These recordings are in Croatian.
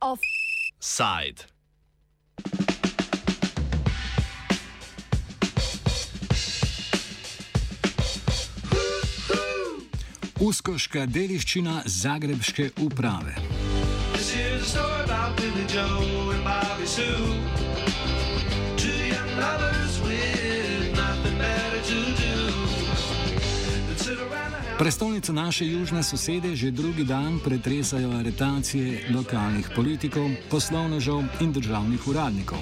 Offside. Uskoška dediščina Zagrebške uprave. This here's a story about Billy Joe and Bobby Sue. Two young lovers with Prestolnico naše južne sosede že drugi dan pretresajo aretacije lokalnih politikov, poslovnežev in državnih uradnikov.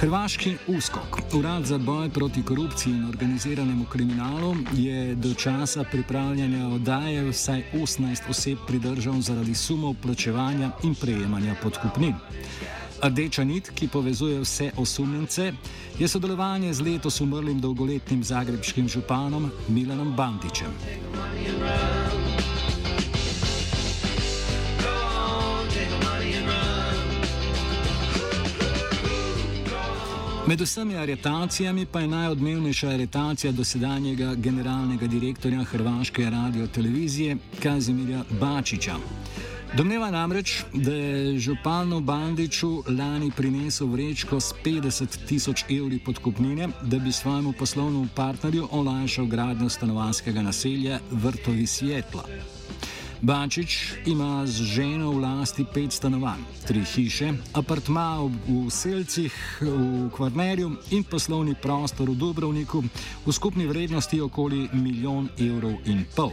Hrvaški USKOK, Urad za boj proti korupciji in organiziranemu kriminalu, je do časa pripravljanja oddaje vsaj 18 oseb pridržal zaradi sumov plačevanja in prejemanja podkupnin. Rdeča nit, ki povezuje vse osumljence, je sodelovanje z letos umrlim dolgoletnim zagrebskim županom Milanom Bandičem. Med vsemi aretacijami pa je najodmevnejša aretacija dosedanjega generalnega direktorja Hrvaške radiotelevizije Kazimirja Bačiča. Domneva namreč, da je županu Bandiču lani prinesel vrečko s 50 tisoč evri podkupnine, da bi svojemu poslovnemu partnerju olajšal gradnjo stanovanskega naselja Vrtovi Sjetla. Bančič ima z ženo v lasti pet stanovanj, tri hiše, apartma v Selcih, v Kvarnerju in poslovni prostor v Dubrovniku v skupni vrednosti okoli milijon evrov in pol.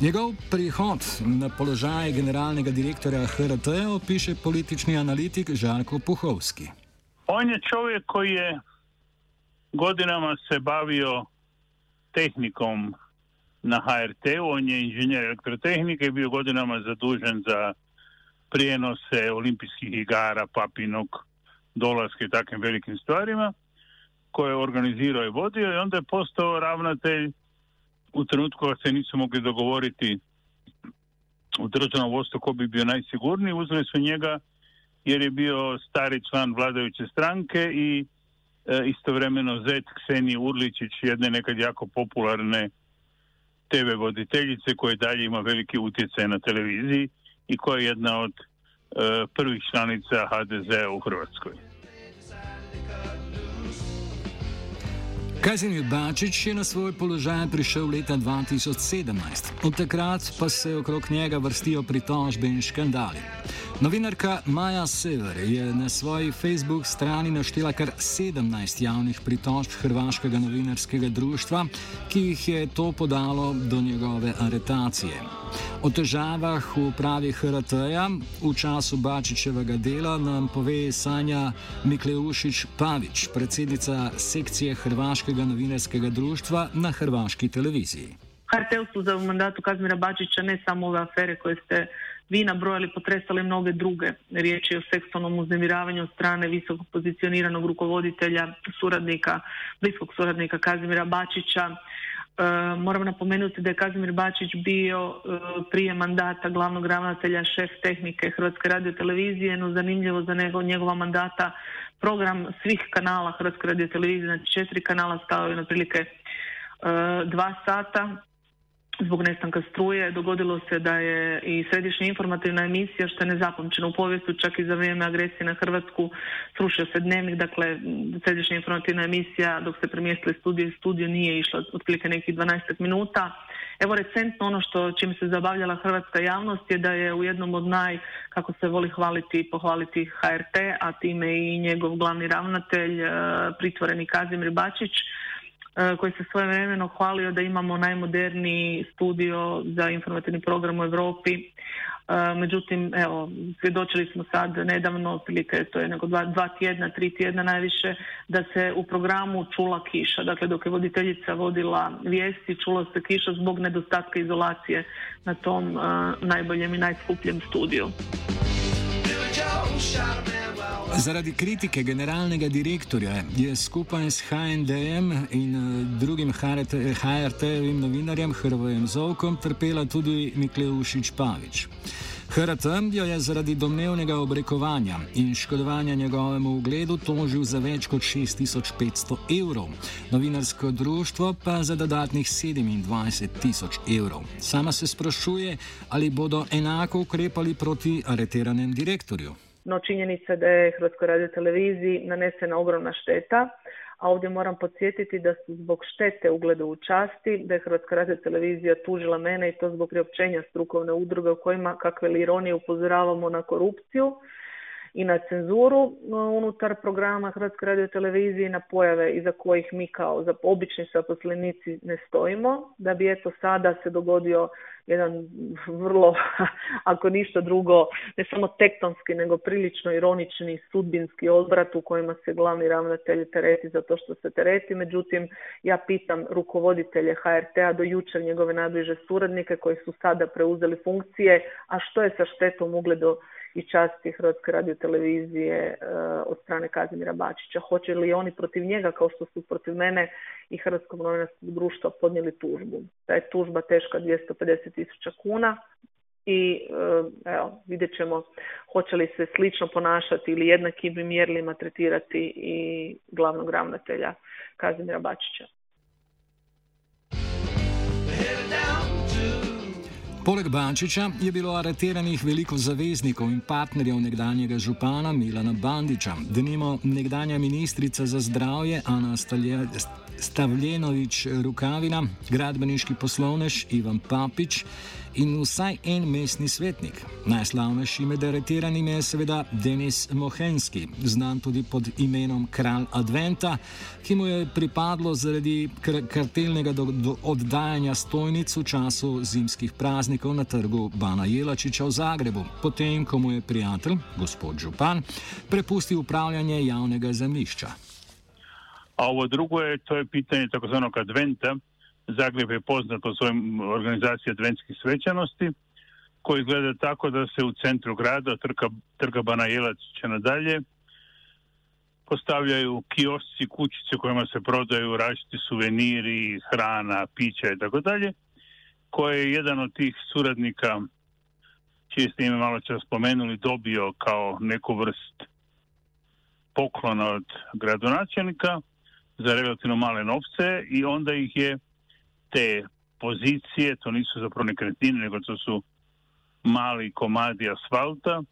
Njegov prihod na položaj generalnega direktorja HRT opiše politični analitik Žarko Puhovski. On je čovjek koji je godinama se bavio tehnikom na HRT-u, on je inženjer elektrotehnike bio godinama zadužen za prijenose olimpijskih igara, papinog, dolaske i takvim velikim stvarima koje je organizirao i vodio i onda je postao ravnatelj u trenutku kad se nisu mogli dogovoriti u državnom vodstvu ko bi bio najsigurniji, uzeli su njega jer je bio stari član vladajuće stranke i e, istovremeno zet Ksenije Urličić, jedne nekad jako popularne TV voditeljice koja dalje ima veliki utjecaj na televiziji i koja je jedna od e, prvih članica HDZ-a u Hrvatskoj. Kazimir Bačič je na svoj položaj prišel leta 2017. Od takrat pa se okrog njega vrstijo pritožbe in škandali. Novinarka Maja Sever je na svoji Facebook strani naštela kar 17 javnih pritožb Hrvaškega novinarskega društva, ki jih je to podalo do njegove aretacije. O težavah v upravi HRT-ja v času Bačičevega dela nam pove Sanja Mikleušič Pavič, predsednica sekcije Hrvaškega novinarskega društva na Hrvaški televiziji. HRT-u su za mandatu Kazmira Bačića ne samo ove afere koje ste vi nabrojali, potresale mnoge druge. Riječ je o seksualnom uznemiravanju od strane visoko pozicioniranog rukovoditelja, suradnika, bliskog suradnika Kazimira Bačića. E, moram napomenuti da je Kazimir Bačić bio e, prije mandata glavnog ravnatelja šef tehnike Hrvatske radiotelevizije, no zanimljivo za nego, njegova mandata program svih kanala Hrvatske radiotelevizije, znači četiri kanala stao je na prilike e, dva sata zbog nestanka struje. Dogodilo se da je i središnja informativna emisija, što je nezapamćeno u povijesti, čak i za vrijeme agresije na Hrvatsku, srušio se dnevnik, dakle središnja informativna emisija dok se premjestili studije, studio nije išla otprilike nekih 12 minuta. Evo recentno ono što čim se zabavljala hrvatska javnost je da je u jednom od naj, kako se voli hvaliti i pohvaliti HRT, a time i njegov glavni ravnatelj, e, pritvoreni Kazimir Bačić, koji se svojevremeno hvalio da imamo najmoderniji studio za informativni program u Europi. E, Međutim, evo, svjedočili smo sad nedavno, otprilike to je nego dva, dva tjedna, tri tjedna najviše, da se u programu čula kiša. Dakle, dok je voditeljica vodila vijesti, čula se kiša zbog nedostatka izolacije na tom e, najboljem i najskupljem studiju. Zaradi kritike generalnega direktorja je skupaj s HND-jem in eh, drugim HRT-jevim novinarjem Hrvojem Zovkom trpela tudi Mikleušič Pavič. HRT jo je zaradi domnevnega obrekovanja in škodovanja njegovemu ugledu tožil za več kot 6500 evrov, novinarsko društvo pa za dodatnih 27 tisoč evrov. Sama se sprašuje, ali bodo enako ukrepali proti areteranem direktorju. No, činjenica da je Hrvatskoj radio televiziji nanesena ogromna šteta, a ovdje moram podsjetiti da su zbog štete ugledu u časti, da je Hrvatska radio televizija tužila mene i to zbog priopćenja strukovne udruge u kojima, kakve li ironije, upozoravamo na korupciju i na cenzuru unutar programa Hrvatske radio televizije na pojave iza kojih mi kao za obični zaposlenici ne stojimo, da bi eto sada se dogodio jedan vrlo, ako ništa drugo, ne samo tektonski, nego prilično ironični sudbinski odbrat u kojima se glavni ravnatelj tereti za to što se tereti. Međutim, ja pitam rukovoditelje HRT-a do jučer njegove najbliže suradnike koji su sada preuzeli funkcije, a što je sa štetom ugledu i časti Hrvatske radiotelevizije e, od strane Kazimira Bačića. Hoće li oni protiv njega, kao što su protiv mene i Hrvatskog novinarskog društva, podnijeli tužbu. Ta je tužba teška 250 tisuća kuna i e, evo, vidjet ćemo hoće li se slično ponašati ili jednakim mjerlima tretirati i glavnog ravnatelja Kazimira Bačića. Poleg Bančiča je bilo areteranih veliko zaveznikov in partnerjev nekdanjega župana Milana Bandiča, denimo nekdanja ministrica za zdravje Ana Stavljenovič Rukavina, gradbeniški poslovnež Ivan Papič in vsaj en mestni svetnik. Najslavnejši med areteranimi je seveda Denis Mohenski, znan tudi pod imenom Kralj Adventa, ki mu je pripadlo zaradi kartelnega do, do oddajanja stojnic v času zimskih praznikov na trgu Bana Jelačiča v Zagrebu, potem ko mu je prijatelj, gospod Župan, prepustil upravljanje javnega zemljišča. A ovo drugo je, to je pitanje takozvanog adventa, Zagreb je poznat po svojim organizaciji adventskih svećanosti, koji izgleda tako da se u centru grada, trga, trga Bana Jelačića nadalje, postavljaju kiosci, kućice kojima se prodaju različiti suveniri, hrana, pića i tako dalje, koje je jedan od tih suradnika, čije ste ime malo čas spomenuli, dobio kao neku vrst poklona od gradonačelnika za relativno male novce i onda ih je te pozicije, to nisu zapravo nekretnine, nego to su mali komadi asfalta, e,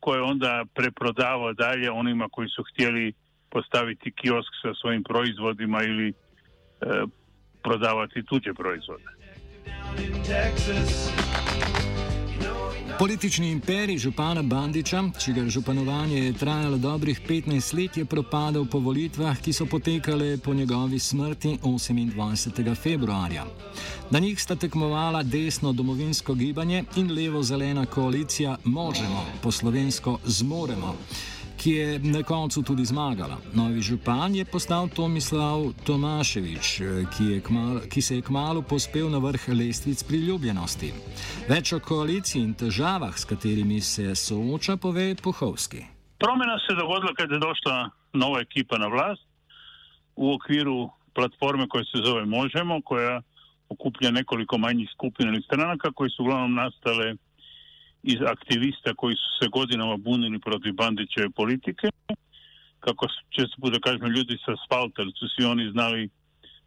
koje onda preprodavao dalje onima koji su htjeli postaviti kiosk sa svojim proizvodima ili e, prodavati tuđe proizvode. Politični imperij župana Bandiča, čigar županovanje je trajalo dobrih 15 let, je propadel po volitvah, ki so potekale po njegovi smrti 28. februarja. Na njih sta tekmovala desno domovinsko gibanje in levo-zelena koalicija Možemo, po slovensko Zmoremo ki je na koncu tudi zmagala. Novi župan je postal Tomislav Tomaševič, ki, je kmal, ki se je kmalo pospel na vrh lestvic priljubljenosti. Več o koaliciji in težavah, s katerimi se sooča, pove Puhovski. Promjena se dogodila kad je došla nova ekipa na vlast u okviru platforme koja se zove Možemo, koja okuplja nekoliko manjih skupina ili stranaka koji su uglavnom nastale iz aktivista koji su se godinama bunili protiv Bandićeve politike. Kako često puta kažemo ljudi sa asfalta, su svi oni znali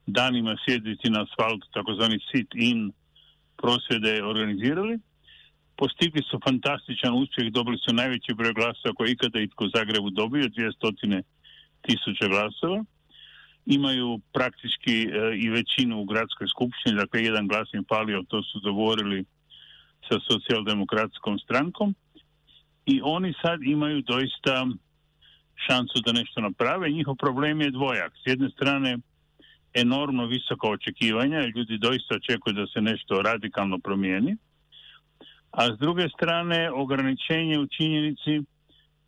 danima sjediti na asfaltu, takozvani sit-in prosvjede organizirali. Postigli su fantastičan uspjeh, dobili su najveći broj glasova koji ikada itko u Zagrebu dobio, 200 tisuća glasova. Imaju praktički e, i većinu u gradskoj skupštini, dakle jedan glas im palio, to su dogovorili sa socijaldemokratskom strankom i oni sad imaju doista šansu da nešto naprave. Njihov problem je dvojak. S jedne strane enormno visoka očekivanja, ljudi doista očekuju da se nešto radikalno promijeni, a s druge strane ograničenje u činjenici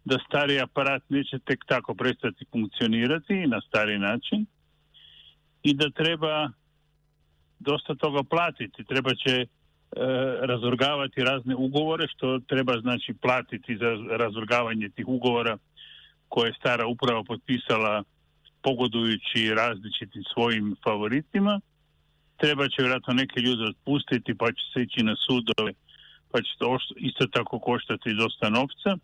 da stari aparat neće tek tako prestati funkcionirati na stari način i da treba dosta toga platiti. Treba će razvrgavati razne ugovore, što treba znači platiti za razvrgavanje tih ugovora koje je stara uprava potpisala pogodujući različitim svojim favoritima. Treba će vjerojatno neke ljude otpustiti pa će se ići na sudove pa će to isto tako koštati dosta novca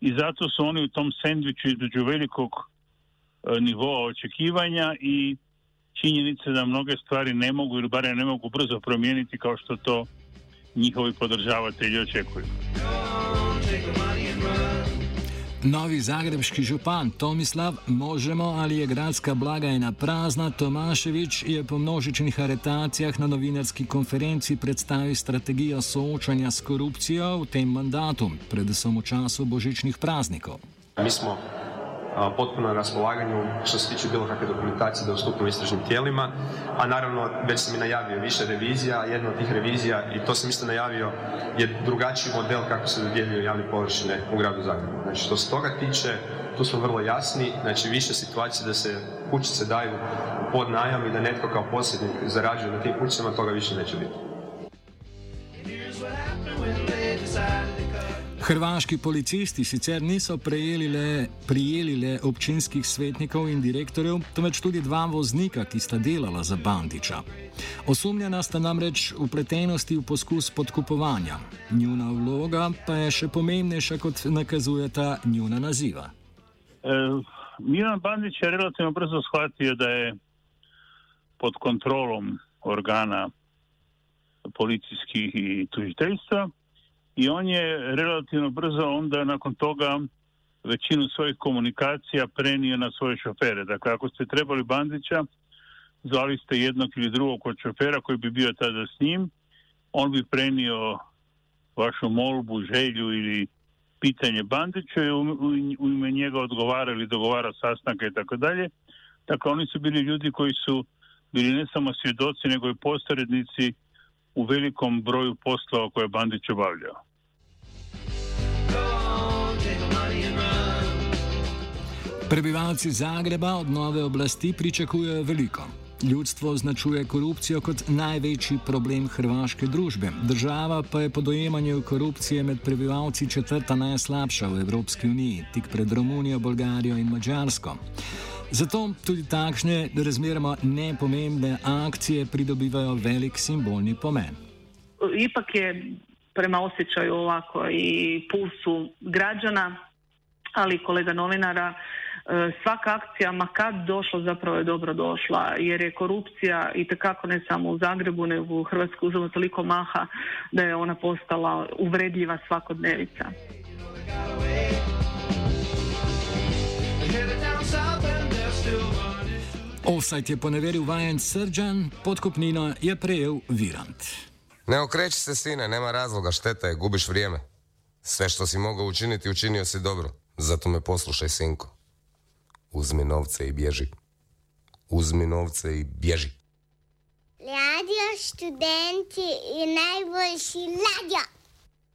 i zato su oni u tom sendviču između velikog e, nivoa očekivanja i činjenice da mnoge stvari ne mogu ili barem ne mogu brzo promijeniti kao što to njihovi podržavatelji očekuju. Novi zagrebski župan Tomislav, možemo ali je gradska blagajna prazna, Tomaševič je po množičnih aretacijah na novinarski konferenci predstavil strategijo soočanja s korupcijo v tem mandatu, predvsem v času božičnih praznikov. Mi smo potpuno na raspolaganju što se tiče bilo kakve dokumentacije da ustupimo istražnim tijelima, a naravno već sam i najavio više revizija, jedna od tih revizija i to sam isto najavio je drugačiji model kako se dodjeljuju javne površine u gradu Zagrebu. Znači što se toga tiče, tu smo vrlo jasni, znači više situacije da se kućice daju pod najam i da netko kao posjednik zarađuje na tim kućicama, toga više neće biti. Hrvaški policisti sicer niso le, prijeli le občinskih svetnikov in direktorjev, temveč tudi dva voznika, ki sta delala za Bandiča. Osumljena sta namreč upletenosti v poskus podkupovanja. Njuna vloga pa je še pomembnejša, kot nakazujeta njuna naziva. E, Milan Bandič je relativno brzo shvatio da je pod kontrolom organa policijskih i tužiteljstva i on je relativno brzo onda nakon toga većinu svojih komunikacija prenio na svoje šofere. Dakle, ako ste trebali Bandića, zvali ste jednog ili drugog od šofera koji bi bio tada s njim, on bi prenio vašu molbu, želju ili pitanje Bandića i u ime njega odgovara ili dogovara sastanke i tako dalje. Dakle, oni su bili ljudi koji su bili ne samo svjedoci, nego i posrednici u velikom broju poslova koje je Bandić obavljao. Prebivalci Zagreba od nove oblasti pričakujejo veliko. Ljudstvo označuje korupcijo kot največji problem hrvaške družbe. Država pa je po dojemanju korupcije med prebivalci četrta najslabša v Evropski uniji, tik pred Romunijo, Bolgarijo in Mačarsko. Zato tudi takšne razmeroma nepomembne akcije pridobivajo velik simbolni pomen. Ipak je prema osjećaju ovako i pulsu građana, ali i kolega novinara, E, svaka akcija, ma kad došla, zapravo je dobro došla, jer je korupcija i ne samo u Zagrebu, nego u Hrvatskoj uzela toliko maha da je ona postala uvredljiva svakodnevica. Offside je poneveril vajen Srđan, podkupnino je prejel Virant. Ne okreći se sine, nema razloga, šteta je, gubiš vrijeme. Sve što si mogao učiniti, učinio si dobro. Zato me poslušaj, sinko. Uzmi novce i bježi. Uzmi novce i bježi. Radio študenti i najboljši radio.